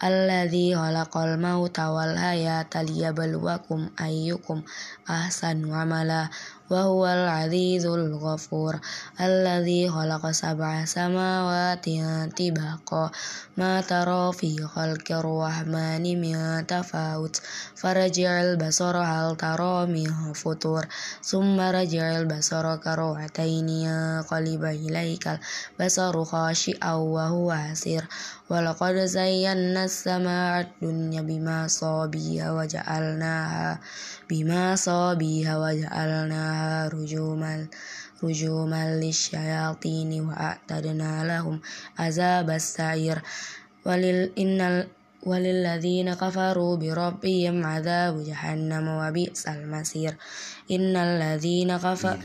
alladzi khalaqal mauta wal hayata liyabluwakum ayyukum ahsanu amala wa huwal azizul ghafur alladzi khalaqa sab'a samawati tibaqa ma tara fi khalqir rahmani min tafawut farji'al basara hal tara min futur summa raj'al basara karwataini ya qaliba ilaikal basaru khashi'a wa huwa asir wa laqad zayyana السماء الدنيا بما صابيها وجعلناها بما صابيها وجعلناها رجوما رجوما للشياطين وأعتدنا لهم عذاب السعير. ولل إن وللذين كفروا بربهم عذاب جهنم وبئس المصير. إن الذين كفروا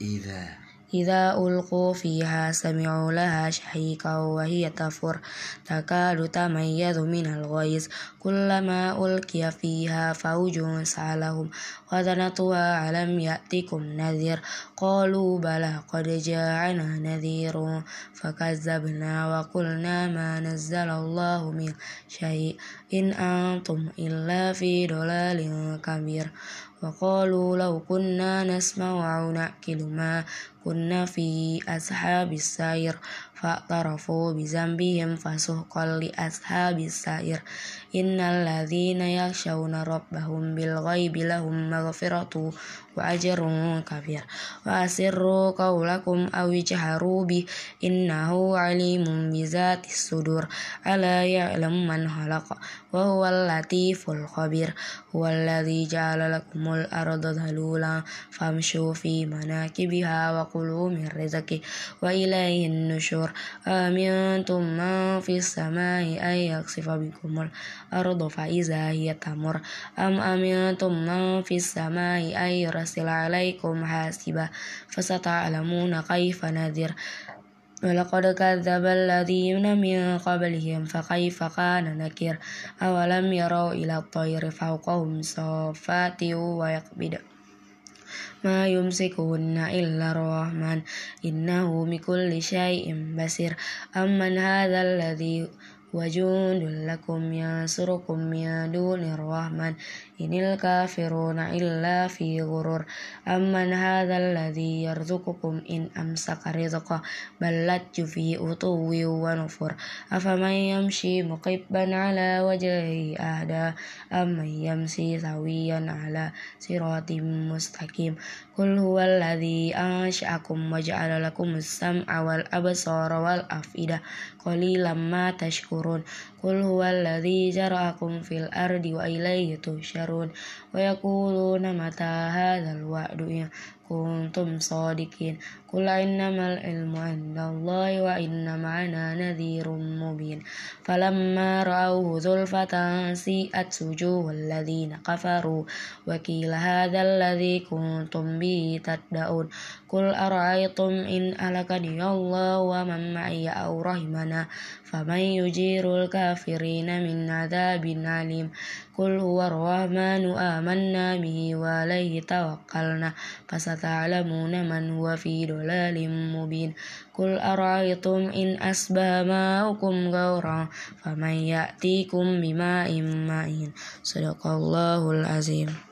إذا إذا ألقوا فيها سمعوا لها شهيقا وهي تفر. تكاد تميز من الغيظ. كلما ألقي فيها فوج سألهم خزنتها ألم يأتكم نذير؟ قالوا بلى قد جاءنا نذير فكذبنا وقلنا ما نزل الله من شيء. إن أنتم إلا في ضلال كبير. وقالوا لو كنا نسمع أو نأكل ما كنا في أصحاب السير فاعترفوا بذنبهم فسحقا لأصحاب السعير. إن الذين يخشون ربهم بالغيب لهم مغفرة وأجر كبير وأسروا قولكم أو اجهروا به إنه عليم بذات الصدور ألا يعلم من خلق وهو اللطيف الخبير هو الذي جعل لكم الأرض ذلولا فامشوا في مناكبها وكلوا من رزقه وإليه النشور أمنتم من في السماء أن يخسف بكم الأرض فإذا هي تمر. أم أمنتم من في السماء أن يرسل عليكم حاسبا فستعلمون كيف نذر؟ ولقد كذب الذين من قبلهم فكيف كان نكير؟ أولم يروا إلى الطير فوقهم صافات ويقبض. ما يمسكهن إلا الرحمن. إنه بكل شيء بصير. أمن هذا الذي وجند لكم ينصركم من دون الرحمن إن الكافرون إلا في غرور أمن هذا الذي يرزقكم إن أمسك رزقه بل لج في أطو ونفر أفمن يمشي مقبا على وجهه أهدى أمن يمشي سويا على صراط مستقيم قل هو الذي أنشأكم وجعل لكم السمع والأبصار والأفئدة قليلا ما تشكرون قل هو الذي جرأكم في الأرض وإليه تهشرون ويقولون متى هذا الوعد إن كنتم صادقين. قل إنما العلم عند الله وإنما أنا نذير مبين. فلما رأوه زلفة سيئت وجوه الذين كفروا. وكيل هذا الذي كنتم به تدعون. قل أرأيتم إن أهلكني الله ومن معي أو رحمنا. فمن يجير الكافرين من عذاب عليم قل هو الرحمن آمنا به وعليه توكلنا. فستعلمون من هو في ضلال مبين. قل أرأيتم إن أصبح ماؤكم غورا فمن يأتيكم بماء معين. صدق الله العظيم.